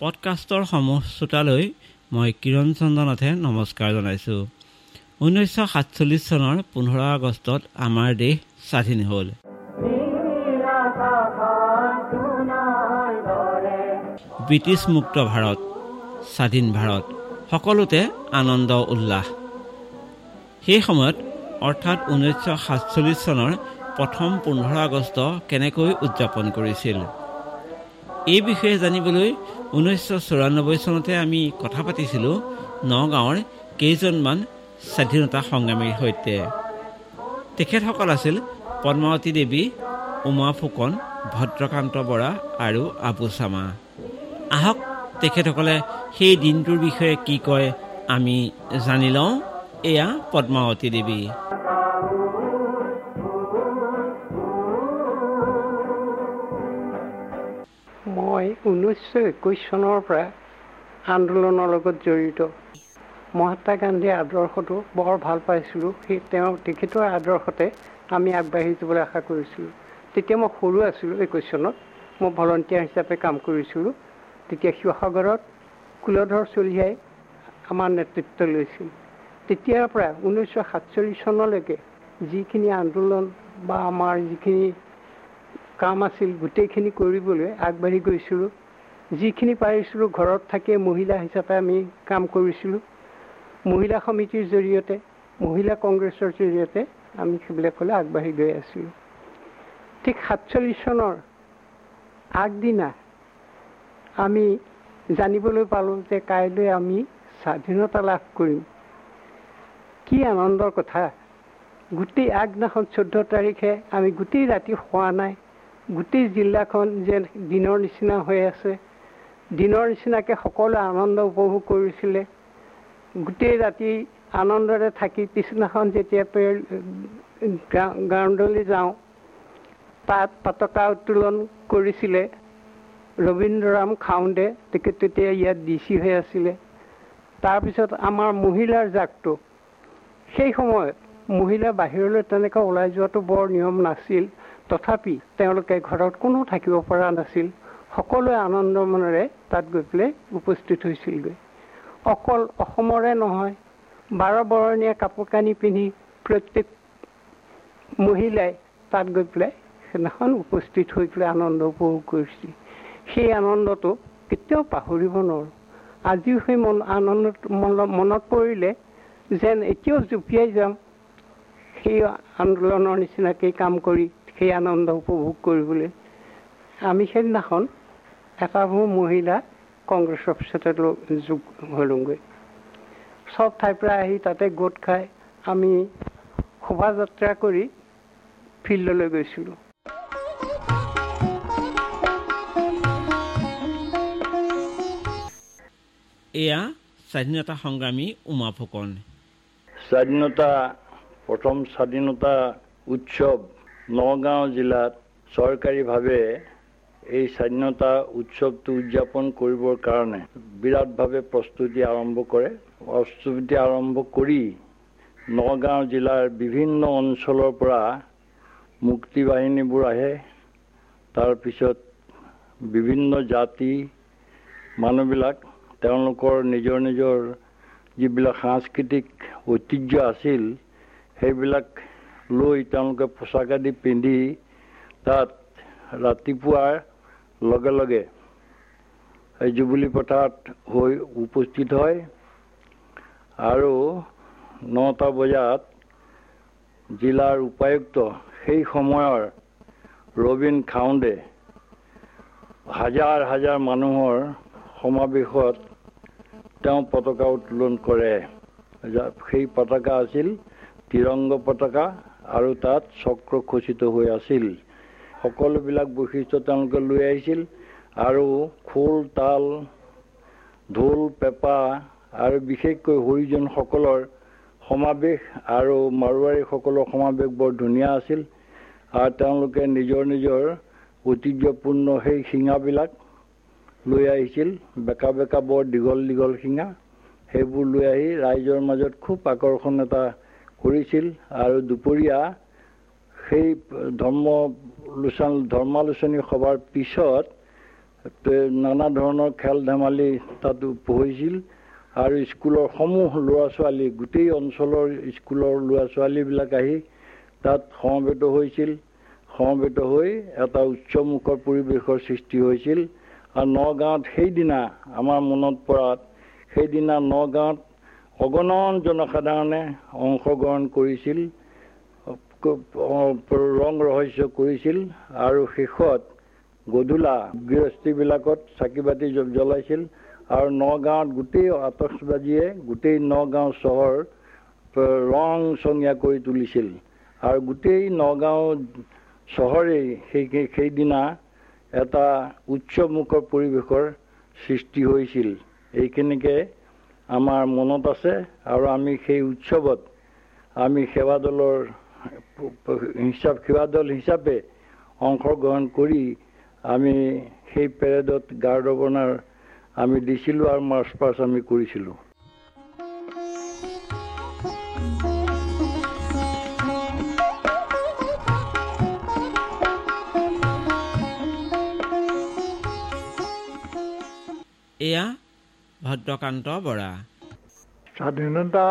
পডকাষ্টৰ সমূহ শ্ৰোতালৈ মই কিৰণ চন্দ্ৰ নাথে নমস্কাৰ জনাইছোঁ। ঊনৈছশ সাতচল্লিছ চনৰ পোন্ধৰ আগষ্টত আমাৰ দেশ স্বাধীন হ'ল। ব্ৰিটিছ মুক্ত ভাৰত স্বাধীন ভাৰত সকলোতে আনন্দ উল্লাস। সেই সময়ত অৰ্থাৎ ঊনৈছশ সাতচল্লিছ চনৰ প্ৰথম পোন্ধৰ আগষ্ট কেনেকৈ উদযাপন কৰিছিল? এই বিষয়ে জানিবলৈ ঊনৈছশ চৌৰান্নব্বৈ চনতে আমি কথা পাতিছিলোঁ নগাঁৱৰ কেইজনমান স্বাধীনতা সংগ্ৰামীৰ সৈতে। তেখেতসকল আছিল পদ্মাৱতী দেৱী উমা ফুকন ভদ্ৰকান্ত বৰা আৰু আবু চামা। আহক তেখেতসকলে সেই দিনটোৰ বিষয়ে কি কয় আমি জানি লওঁ। এয়া পদ্মাৱতী দেৱী। ঊনৈছশ একৈছ চনৰ পৰা আন্দোলনৰ লগত জড়িত। মহাত্মা গান্ধীৰ আদৰ্শটো বৰ ভাল পাইছিলোঁ। সেই তেওঁ তেখেতৰ আদৰ্শতে আমি আগবাঢ়ি যাবলৈ আশা কৰিছিলোঁ। তেতিয়া মই সৰু আছিলোঁ একৈছ চনত। মই ভলণ্টিয়াৰ হিচাপে কাম কৰিছিলোঁ। তেতিয়া শিৱসাগৰত কুলধৰ চলিহাই আমাৰ নেতৃত্ব লৈছিল। তেতিয়াৰ পৰা ঊনৈছশ সাতচল্লিছ চনলৈকে যিখিনি আন্দোলন বা আমাৰ যিখিনি কাম আছিল গোটেইখিনি কৰিবলৈ আগবাঢ়ি গৈছিলোঁ। যিখিনি পাৰিছিলোঁ ঘৰত থাকিয়ে মহিলা হিচাপে আমি কাম কৰিছিলোঁ। মহিলা সমিতিৰ জৰিয়তে মহিলা কংগ্ৰেছৰ জৰিয়তে আমি সেইবিলাকলৈ আগবাঢ়ি গৈ আছিলোঁ। ঠিক সাতচল্লিছ চনৰ আগদিনা আমি জানিবলৈ পালোঁ যে কাইলৈ আমি স্বাধীনতা লাভ কৰিম। কি আনন্দৰ কথা! গোটেই আগদিনাখন চৈধ্য তাৰিখে আমি গোটেই ৰাতি শোৱা নাই। গোটেই জিলাখন যেন দিনৰ নিচিনা হৈ আছে। দিনৰ নিচিনাকৈ সকলোৱে আনন্দ উপভোগ কৰিছিলে। গোটেই ৰাতি আনন্দৰে থাকি পিছদিনাখন যেতিয়া গ্ৰাউণ্ডলৈ যাওঁ তাত পতাকা উত্তোলন কৰিছিলে ৰবীন্দ্ৰৰাম খাউণ্ডে তেখেত তেতিয়া ইয়াত ডি চি হৈ আছিলে। তাৰপিছত আমাৰ মহিলাৰ জাকটো। সেই সময়ত মহিলা বাহিৰলৈ তেনেকৈ ওলাই যোৱাটো বৰ নিয়ম নাছিল। তথাপি তেওঁলোকে ঘৰত কোনো থাকিব পৰা নাছিল। সকলোৱে আনন্দ মনেৰে তাত গৈ পেলাই উপস্থিত হৈছিলগৈ। অকল অসমৰে নহয় বাৰ বৰণীয়া কাপোৰ কানি পিন্ধি প্ৰত্যেক মহিলাই তাত গৈ পেলাই সেইদিনাখন উপস্থিত হৈ পেলাই আনন্দ উপভোগ কৰিছিল। সেই আনন্দটো কেতিয়াও পাহৰিব নোৱাৰোঁ। আজিও সেই মন আনন্দ মনত পৰিলে যেন এতিয়াও জুপিয়াই যাম। সেই আন্দোলনৰ নিচিনাকৈ কাম কৰি সেই আনন্দ উপভোগ কৰিবলৈ আমি সেইদিনাখন এটা বহু মহিলা কংগ্ৰেছ অফিচতে যোগ হ'লোগৈ। চব ঠাইৰ পৰা আহি তাতে গোট খাই আমি শোভাযাত্ৰা কৰি ফিল্ডলৈ গৈছিলোঁ। এয়া স্বাধীনতা সংগ্ৰামী উমা ফুকন। স্বাধীনতা প্ৰথম স্বাধীনতা উৎসৱ। নগাঁও জিলাত চৰকাৰীভাৱে এই স্বাধীনতা উৎসৱটো উদযাপন কৰিবৰ কাৰণে বিৰাটভাৱে প্ৰস্তুতি আৰম্ভ কৰে। প্ৰস্তুতি আৰম্ভ কৰি নগাঁও জিলাৰ বিভিন্ন অঞ্চলৰ পৰা মুক্তি বাহিনীবোৰ আহে তাৰপিছত বিভিন্ন জাতি মানুহবিলাক তেওঁলোকৰ নিজৰ নিজৰ যিবিলাক সাংস্কৃতিক ঐতিহ্য আছিল সেইবিলাক লৈ তেওঁলোকে পোচাক আদি পিন্ধি তাত ৰাতিপুৱাৰ লগে লগে এই জুবুলি পথাৰত হৈ উপস্থিত হয় আৰু নটা বজাত জিলাৰ উপায়ুক্ত সেই সময়ৰ ৰবীন খাউণ্ডে হাজাৰ হাজাৰ মানুহৰ সমাৱেশত তেওঁ পতাকা উত্তোলন কৰে। সেই পতাকা আছিল তিৰংগ পতাকা। আৰু তাত চক্ৰ খচিত হৈ আছিল। সকলোবিলাক বৈশিষ্ট্য তেওঁলোকে লৈ আহিছিল আৰু খোল তাল ঢোল পেঁপা আৰু বিশেষকৈ হৰিজনসকলৰ সমাৱেশ আৰু মাৰোৱাৰীসকলৰ সমাৱেশ বৰ ধুনীয়া আছিল আৰু তেওঁলোকে নিজৰ নিজৰ ঐতিহ্যপূৰ্ণ সেই শিঙাবিলাক লৈ আহিছিল। বেকা বেকা বৰ দীঘল দীঘল শিঙা সেইবোৰ লৈ আহি ৰাইজৰ মাজত খুব আকৰ্ষণ এটা কৰিছিল আৰু দুপৰীয়া সেই ধৰ্মলোচন ধৰ্মালোচনী সভাৰ পিছত নানা ধৰণৰ খেল ধেমালি তাত পঢ়িছিল আৰু স্কুলৰ সমূহ ল'ৰা ছোৱালী গোটেই অঞ্চলৰ স্কুলৰ ল'ৰা ছোৱালীবিলাক আহি তাত সমবেত হৈছিল। সমবেত হৈ এটা উচ্চমুখৰ পৰিৱেশৰ সৃষ্টি হৈছিল। আৰু নগাঁৱত সেইদিনা আমাৰ মনত পৰাত সেইদিনা নগাঁৱত অগণন জনসাধাৰণে অংশগ্ৰহণ কৰিছিল ৰং ৰহস্য কৰিছিল আৰু শেষত গধূলা গৃহস্থীবিলাকত চাকি বাতি জ্বলাইছিল আৰু নগাঁৱত গোটেই আতচবাজীয়ে গোটেই নগাঁও চহৰ ৰং চঙীয়া কৰি তুলিছিল। আৰু গোটেই নগাঁও চহৰেই সেই সেইদিনা এটা উচ্চমুখৰ পৰিৱেশৰ সৃষ্টি হৈছিল। এইখিনিকে আমাৰ মনত আছে আৰু আমি সেই উৎসৱত আমি সেৱা দলৰ হিচাপ সেৱা দল হিচাপে অংশগ্ৰহণ কৰি আমি সেই পেৰেডত গাৰ্ড অৱনাৰ আমি দিছিলোঁ আৰু মাৰ্চ পাষ্ট আমি কৰিছিলোঁ। ভদ্ৰকান্ত বৰা। স্বাধীনতা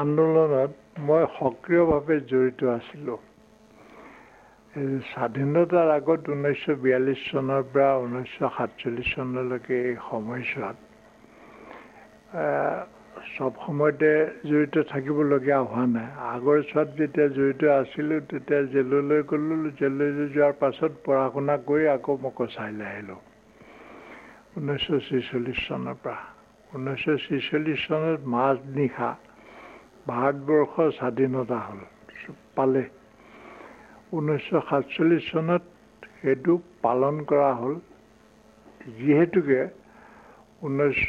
আন্দোলনত মই সক্ৰিয়ভাৱে জড়িত আছিলোঁ। স্বাধীনতাৰ আগত ঊনৈছশ বিয়াল্লিছ চনৰ পৰা ঊনৈছশ সাতচল্লিছ চনলৈকে এই সময়ছোৱাত চব সময়তে জড়িত থাকিবলগীয়া হোৱা নাই। আগৰ চোৱাত যেতিয়া জড়িত আছিলোঁ তেতিয়া জেললৈ গ'লোঁ। জেললৈ যোৱাৰ পাছত পঢ়া শুনা কৰি আকৌ মই কচাইলৈ আহিলোঁ। ঊনৈছশ চনৰ পৰা। ঊনৈছশ ছিচল্লিছ চনত মাজনিশা ভাৰতবৰ্ষৰ স্বাধীনতা হ'ল। পালে। ঊনৈছশ সাতচল্লিছ চনত সেইটো পালন কৰা হ'ল। যিহেতুকে ঊনৈছশ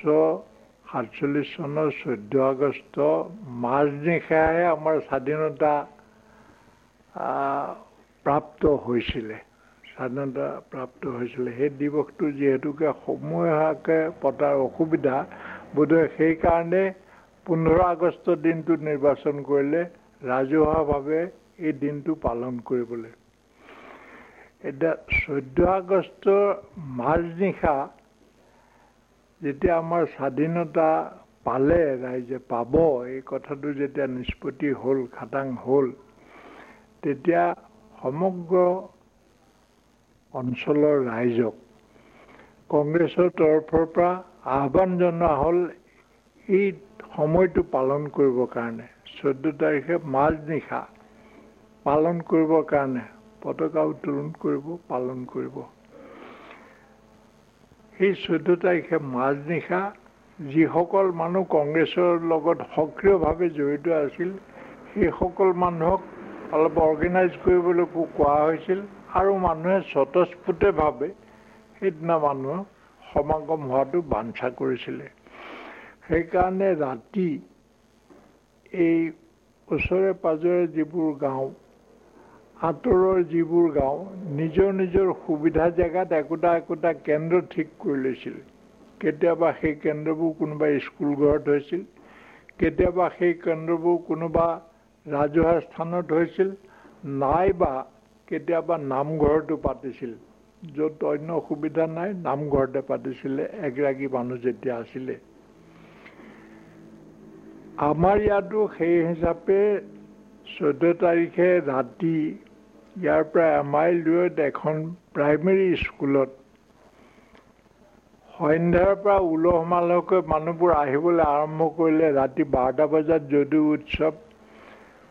সাতচল্লিছ চনৰ চৈধ্য আগষ্ট মাজনিশাহে আমাৰ স্বাধীনতা প্ৰাপ্ত হৈছিলে। স্বাধীনতা প্ৰাপ্ত হৈছিলে। সেই দিৱসটো যিহেতুকে সমূহীয়াকৈ পতাৰ অসুবিধা বোধহয় সেইকাৰণে পোন্ধৰ আগষ্ট দিনটো নিৰ্বাচন কৰিলে ৰাজহুৱাভাৱে এই দিনটো পালন কৰিবলৈ। এতিয়া চৈধ্য আগষ্টৰ মাজনিশা যেতিয়া আমাৰ স্বাধীনতা পালে ৰাইজে পাব এই কথাটো যেতিয়া নিষ্পত্তি হ'ল খাটাং হ'ল তেতিয়া সমগ্ৰ অঞ্চলৰ ৰাইজক। কংগ্ৰেছৰ তৰফৰ পৰা আহ্বান জনোৱা হ'ল এই সময়টো পালন কৰিবৰ কাৰণে। চৈধ্য তাৰিখে মাজনিশা পালন কৰিবৰ কাৰণে পতাকা উত্তোলন কৰিব পালন কৰিব। সেই চৈধ্য তাৰিখে মাজনিশা যিসকল মানুহ কংগ্ৰেছৰ লগত সক্ৰিয়ভাৱে জড়িত আছিল সেইসকল মানুহক অলপ অৰ্গেনাইজ কৰিবলৈকো কোৱা হৈছিল। আৰু মানুহে স্বতঃস্ফূৰ্তভাৱে সেইদিনা মানুহ সমাগম হোৱাটো বাঞ্ছা কৰিছিলে। সেইকাৰণে ৰাতি এই ওচৰে পাঁজৰে যিবোৰ গাঁও আঁতৰৰ যিবোৰ গাঁও নিজৰ নিজৰ সুবিধা জেগাত একোটা একোটা কেন্দ্ৰ ঠিক কৰি লৈছিল। কেতিয়াবা সেই কেন্দ্ৰবোৰ কোনোবা স্কুল ঘৰত হৈছিল কেতিয়াবা সেই কেন্দ্ৰবোৰ কোনোবা ৰাজহুৱা স্থানত হৈছিল নাইবা কেতিয়াবা নামঘৰতো পাতিছিল। য'ত অন্য সুবিধা নাই নামঘৰতে পাতিছিলে এগৰাকী মানুহ যেতিয়া আছিলে। আমাৰ ইয়াতো সেই হিচাপে চৈধ্য তাৰিখে ৰাতি ইয়াৰ পৰা এমাইল দূৰত এখন প্ৰাইমেৰী স্কুলত সন্ধ্যাৰ পৰা উলহ মালহকৈ মানুহবোৰ আহিবলৈ আৰম্ভ কৰিলে ৰাতি বাৰটা বজাত যদিও উৎসৱ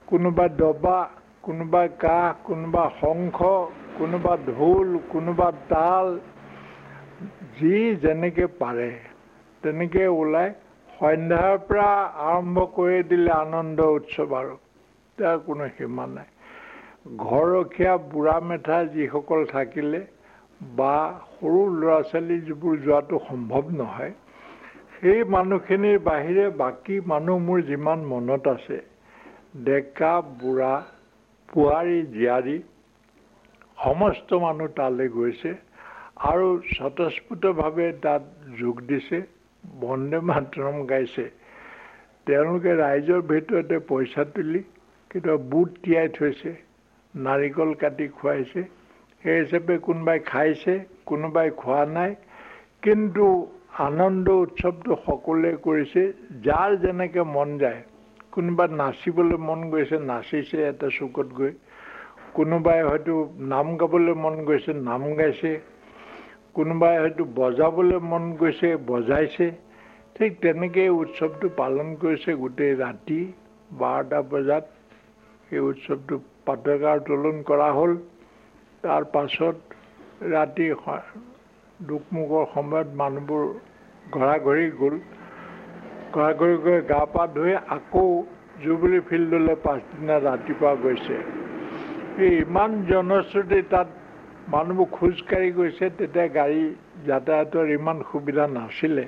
কোনোবা দবা কোনোবা কাহ কোনোবা শংখ কোনোবা ঢোল কোনোবা তাল যি যেনেকৈ পাৰে তেনেকৈ ওলাই সন্ধ্যাৰ পৰা আৰম্ভ কৰি দিলে আনন্দ উৎসৱ আৰু। তাৰ কোনো সীমা নাই। ঘৰখীয়া বুঢ়া মেথা যিসকল থাকিলে বা সৰু ল'ৰা ছোৱালী যিবোৰ যোৱাটো সম্ভৱ নহয় সেই মানুহখিনিৰ বাহিৰে বাকী মানুহ মোৰ যিমান মনত আছে ডেকা বুঢ়া পোৱাৰী জীয়াৰী সমস্ত মানুহ তালৈ গৈছে আৰু স্বতঃস্ফূৰ্তভাৱে তাত যোগ দিছে বন্দে মাতৰম গাইছে। তেওঁলোকে ৰাইজৰ ভিতৰতে পইচা তুলি কেতিয়াবা বুট তিয়াই থৈছে নাৰিকল কাটি খুৱাইছে। সেই হিচাপে কোনোবাই খাইছে কোনোবাই খোৱা নাই। কিন্তু আনন্দ উৎসৱটো সকলোৱে কৰিছে যাৰ যেনেকৈ মন যায়। কোনোবা নাচিবলৈ মন গৈছে নাচিছে এটা চুকত গৈ। কোনোবাই হয়তো নাম গাবলৈ মন গৈছে নাম গাইছে। কোনোবাই হয়তো বজাবলৈ মন গৈছে বজাইছে। ঠিক তেনেকৈ উৎসৱটো পালন কৰিছে গোটেই ৰাতি বাৰটা বজাত। এই উৎসৱটো পতাকা উত্তোলন কৰা হ'ল। তাৰ পাছত ৰাতি দুখমুখৰ সময়ত মানুহবোৰ ঘৰা ঘৰি গ'ল। ঘৰা ঘৰি গৈ গা পা ধুই আকৌ জুবলি ফিল্ডলৈ পাছদিনা ৰাতিপুৱা গৈছে। এই ইমান জনশ্ৰুতি তাত মানুহবোৰ খোজকাঢ়ি গৈছে তেতিয়া গাড়ী যাতায়াতৰ ইমান সুবিধা নাছিলে।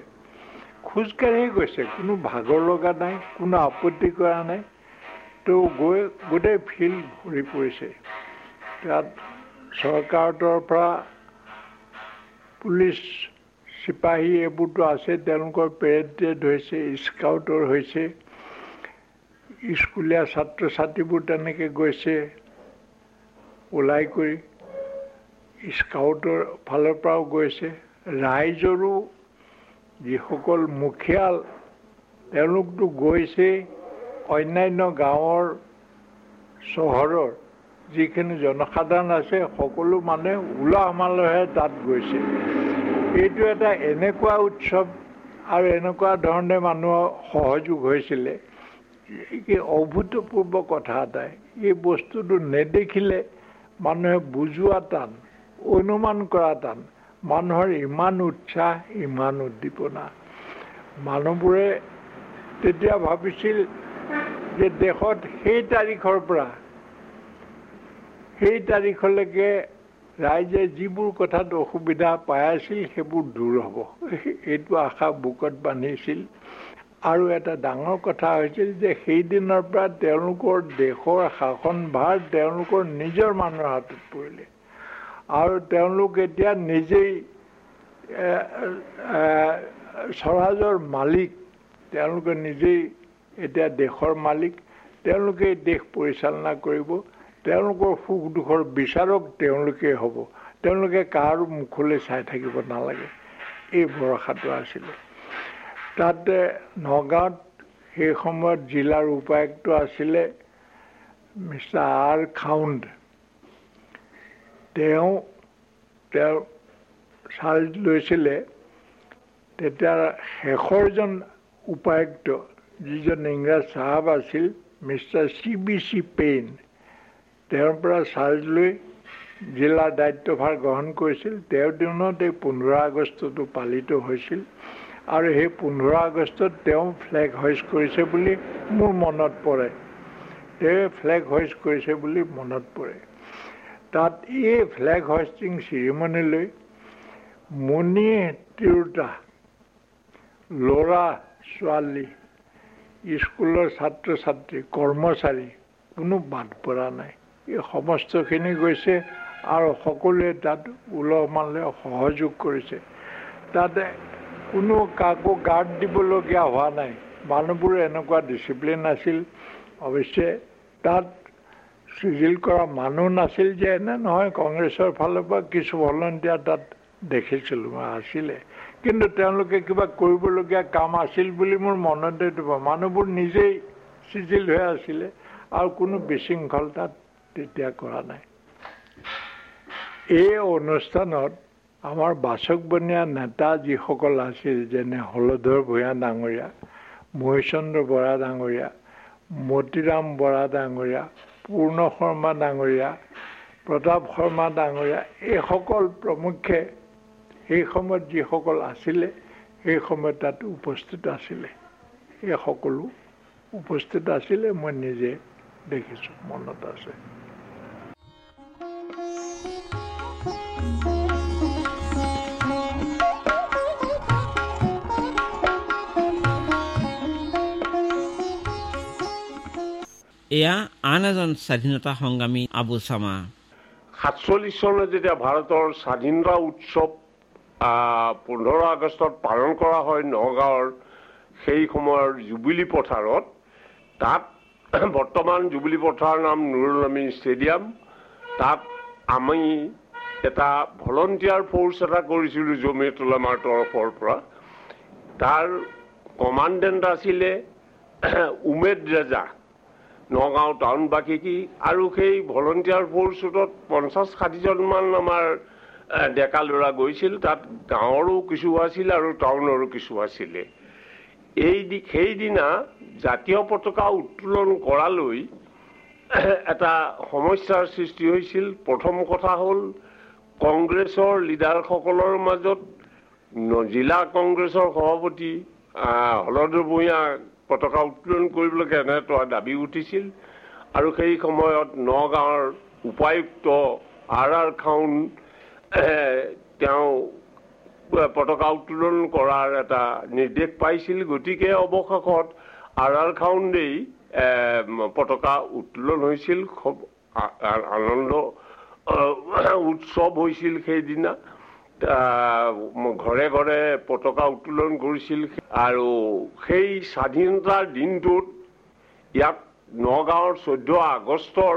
খোজকাঢ়ি গৈছে কোনো ভাগৰ লগা নাই কোনো আপত্তি কৰা নাই। তো গৈ গোটেই ফিল্ড ভৰি পৰিছে। তাত চৰকাৰৰ পৰা পুলিচ চিপাহী এইবোৰতো আছে তেওঁলোকৰ পেৰেড হৈছে স্কাউটৰ হৈছে স্কুলীয়া ছাত্ৰ ছাত্ৰীবোৰ তেনেকৈ গৈছে ওলাই কৰি স্কাউটৰ ফালৰ পৰাও গৈছে। ৰাইজৰো যিসকল মুখীয়াল তেওঁলোকতো গৈছেই অন্যান্য গাঁৱৰ চহৰৰ যিখিনি জনসাধাৰণ আছে সকলো মানুহে উলাহ মালহে তাত গৈছে। এইটো এটা এনেকুৱা উৎসৱ আৰু এনেকুৱা ধৰণে মানুহৰ সহযোগ হৈছিলে। কি অভূতপূৰ্ব কথা এটাই এই বস্তুটো নেদেখিলে মানুহে বুজোৱা টান অনুমান কৰা টান মানুহৰ ইমান উৎসাহ ইমান উদ্দীপনা। মানুহবোৰে তেতিয়া ভাবিছিল যে দেশত সেই তাৰিখৰ পৰা সেই তাৰিখলৈকে ৰাইজে যিবোৰ কথাত অসুবিধা পাই আছিল সেইবোৰ দূৰ হ'ব। এইটো আশা বুকত বান্ধিছিল। আৰু এটা ডাঙৰ কথা হৈছিল যে সেইদিনৰ পৰা তেওঁলোকৰ দেশৰ শাসনভাৰ তেওঁলোকৰ নিজৰ মানুহৰ হাতত পৰিলে। আৰু তেওঁলোক এতিয়া নিজেই স্বৰাজৰ মালিক। তেওঁলোকে নিজেই এতিয়া দেশৰ মালিক। তেওঁলোকে দেশ পৰিচালনা কৰিব। তেওঁলোকৰ সুখ দুখৰ বিচাৰক তেওঁলোকে হ'ব। তেওঁলোকে কাৰো মুখলৈ চাই থাকিব নালাগে। এই ভৰসাটো আছিলে। তাতে নগাঁৱত সেই সময়ত জিলাৰ উপায়ুক্ত আছিলে মিষ্টাৰ আৰ খাউণ্ড। তেওঁ তেওঁ চাৰ্জ লৈছিলে। তেতিয়া শেষৰজন উপায়ুক্ত যিজন ইংৰাজ চাহাব আছিল mister C B C Paine. তেওঁৰ পৰা চাৰ্জ লৈ জিলাৰ দায়িত্বভাৰ গ্ৰহণ কৰিছিল। তেওঁৰ দিনত এই পোন্ধৰ আগষ্টটো পালিত হৈছিল আৰু সেই পোন্ধৰ আগষ্টত তেওঁ ফ্লেগ হইচ কৰিছে বুলি মোৰ মনত পৰে। তেওঁ ফ্লেগ হইচ কৰিছে বুলি মনত পৰে। তাত এই ফ্লেগ হইষ্টিং চিৰিমনীলৈ মণি তিৰোতা ল'ৰা ছোৱালী স্কুলৰ ছাত্ৰ ছাত্ৰী কৰ্মচাৰী কোনো বাদ পৰা নাই। সমস্তখিনি গৈছে আৰু সকলোৱে তাত উলহ মালহে সহযোগ কৰিছে। তাতে কোনো কাকো গাৰ্ড দিবলগীয়া হোৱা নাই। মানুহবোৰ এনেকুৱা ডিচিপ্লিন আছিল অৱশ্যে তাত চিজিল কৰা মানুহ নাছিল যে এনে নহয় কংগ্ৰেছৰ ফালৰ পৰা কিছু ভলণ্টিয়াৰ তাত দেখিছিলোঁ আছিলে। কিন্তু তেওঁলোকে কিবা কৰিবলগীয়া কাম আছিল বুলি মোৰ মনতে দিব মানুহবোৰ নিজেই চিজিল হৈ আছিলে আৰু কোনো বিশৃংখল তাত তেতিয়া কৰা নাই। এই অনুষ্ঠানত আমাৰ বাচকবনীয়া নেতা যিসকল আছিল যেনে হলধৰ ভূঞা ডাঙৰীয়া মহিচন্দ্ৰ বৰা ডাঙৰীয়া মতিৰাম বৰা ডাঙৰীয়া পূৰ্ণ শৰ্মা ডাঙৰীয়া প্ৰতাপ শৰ্মা ডাঙৰীয়া এইসকল প্ৰমুখ্যে সেই সময়ত যিসকল আছিলে সেই সময়ত তাত উপস্থিত আছিলে। এই সকলো উপস্থিত আছিলে মই নিজে দেখিছোঁ মনত আছে। এয়া আন এজন স্বাধীনতা সংগ্ৰামী আবু চামা। সাতচল্লিছ চনত যেতিয়া ভাৰতৰ স্বাধীনতা উৎসৱ পোন্ধৰ আগষ্টত পালন কৰা হয় নগাঁৱৰ সেই সময়ৰ জুবিলি পথাৰত তাত বৰ্তমান জুবিলি পথাৰৰ নাম নুৰুল আমিন ষ্টেডিয়াম। তাত আমি এটা ভলণ্টিয়াৰ ফ'ৰ্চ এটা কৰিছিলোঁ জমিয়তুল আমাৰ তৰফৰ পৰা। তাৰ কমাণ্ডেণ্ট আছিলে উমেদ ৰেজা। নগাঁও টাউনবাসী কি আৰু সেই ভলণ্টিয়াৰ ফ'ৰ্চটোত পঞ্চাছ ষাঠিজনমান আমাৰ ডেকা ল'ৰা গৈছিল। তাত গাঁৱৰো কিছু আছিল আৰু টাউনৰো কিছু আছিলে। এই সেইদিনা জাতীয় পতাকা উত্তোলন কৰালৈ এটা সমস্যাৰ সৃষ্টি হৈছিল। প্ৰথম কথা হ'ল কংগ্ৰেছৰ লিডাৰসকলৰ মাজত জিলা কংগ্ৰেছৰ সভাপতি হলধৰ ভূঞা পতাকা উত্তোলন কৰিবলৈ কেনে দাবী উঠিছিল আৰু সেই সময়ত নগাঁৱৰ উপায়ুক্ত আৰ আৰ খাউন তেওঁ পতাকা উত্তোলন কৰাৰ এটা নিৰ্দেশ পাইছিল। গতিকে অৱশেষত আৰ আৰ খাউণ্ডেই পতাকা উত্তোলন হৈছিল। খুব আনন্দ উৎসৱ হৈছিল সেইদিনা। ঘৰে ঘৰে পতাকা উত্তোলন কৰিছিল আৰু সেই স্বাধীনতাৰ দিনটোত ইয়াত নগাঁৱৰ চৈধ্য আগষ্টৰ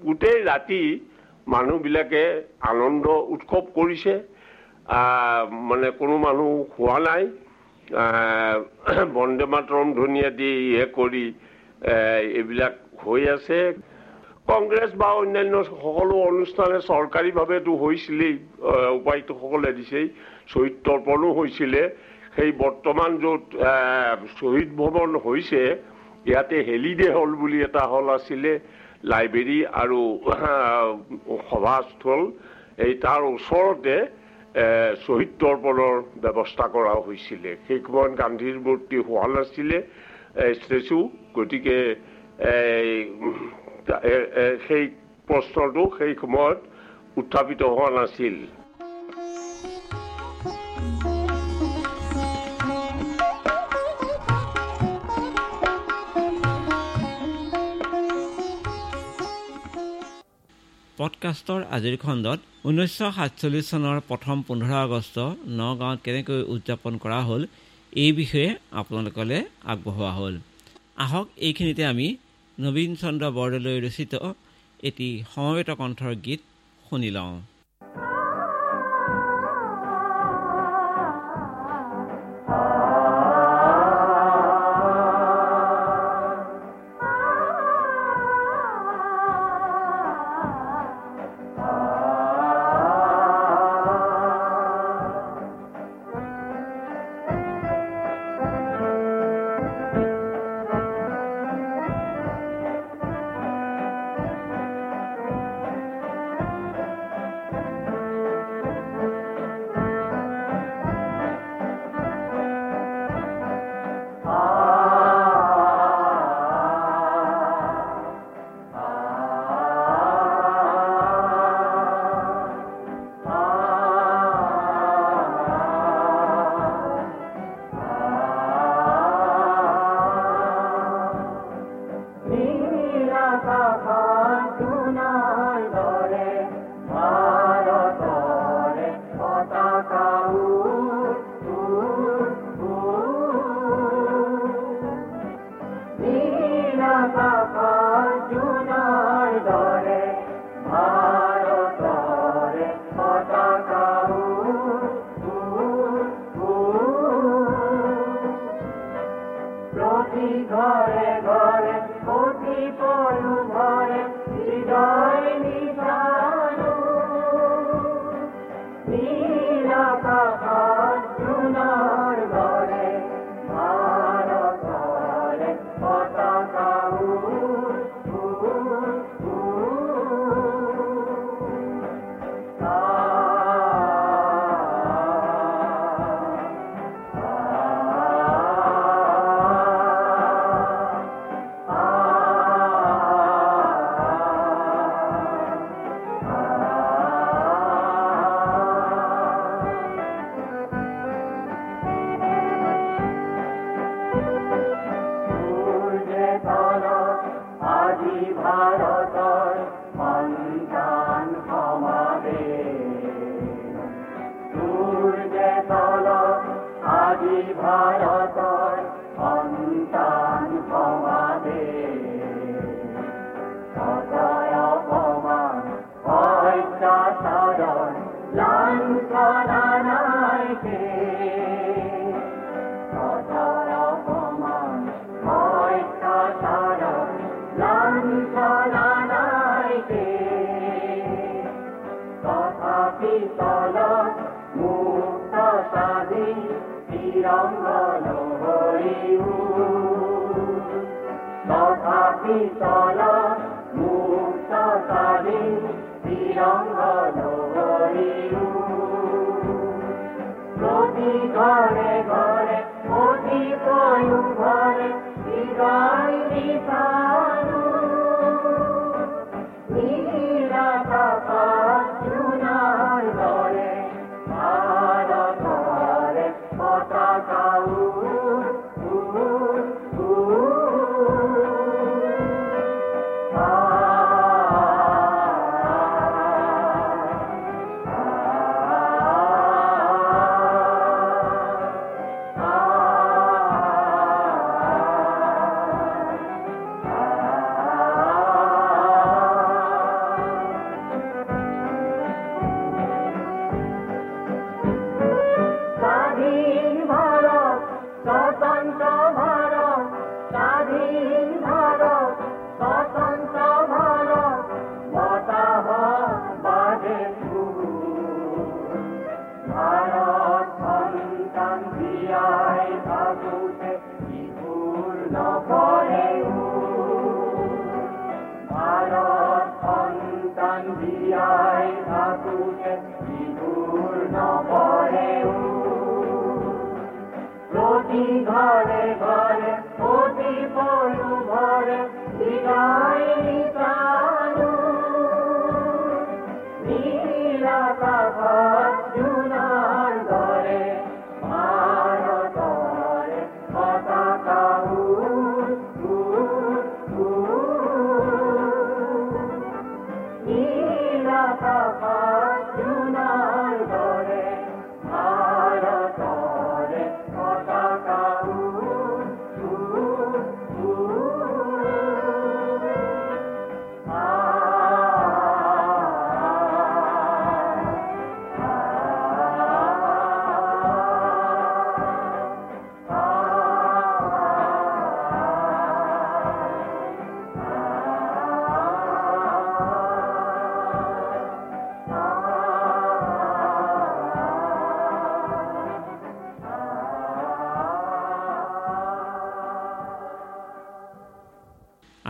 গোটেই ৰাতি মানুহবিলাকে আনন্দ উৎসৱ কৰিছে। মানে কোনো মানুহ হোৱা নাই। বন্দে মাতৰম ধ্বনি আদি ইয়ে কৰি এইবিলাক হৈ আছে। কংগ্ৰেছ বা অন্যান্য সকলো অনুষ্ঠানে চৰকাৰীভাৱেতো হৈছিলেই উপায়ুক্তসকলে দিছেই শ্বহীদ তৰ্পণো হৈছিলে। সেই বৰ্তমান য'ত শ্বহীদ ভৱন হৈছে ইয়াতে হেলিডে হল বুলি এটা হল আছিলে লাইব্ৰেৰী আৰু সভাস্থল। এই তাৰ ওচৰতে শ্বহীদ তৰ্পণৰ ব্যৱস্থা কৰা হৈছিলে। সেই সময়ত গান্ধীৰ মূৰ্তি হোৱা নাছিলে ষ্টেচু গতিকে সেই প্ৰশ্নটো সেই সময়ত উত্থাপিত হোৱা নাছিল পডকাষ্টৰ আজিৰ খণ্ডত ঊনৈছশ সাতচল্লিছ চনৰ প্ৰথম পোন্ধৰ আগষ্ট নগাঁৱত কেনেকৈ উদযাপন কৰা হ'ল এই বিষয়ে আপোনালোকলৈ আগবঢ়োৱা হ'ল। আহক এইখিনিতে আমি নবীন চন্দ্ৰ বৰদলৈ ৰচিত এটি সমবেত কণ্ঠৰ গীত শুনি লওঁ। ताले पीरा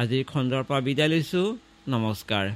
আজিৰ খণ্ডৰ পৰা বিদায় লৈছোঁ। নমস্কাৰ।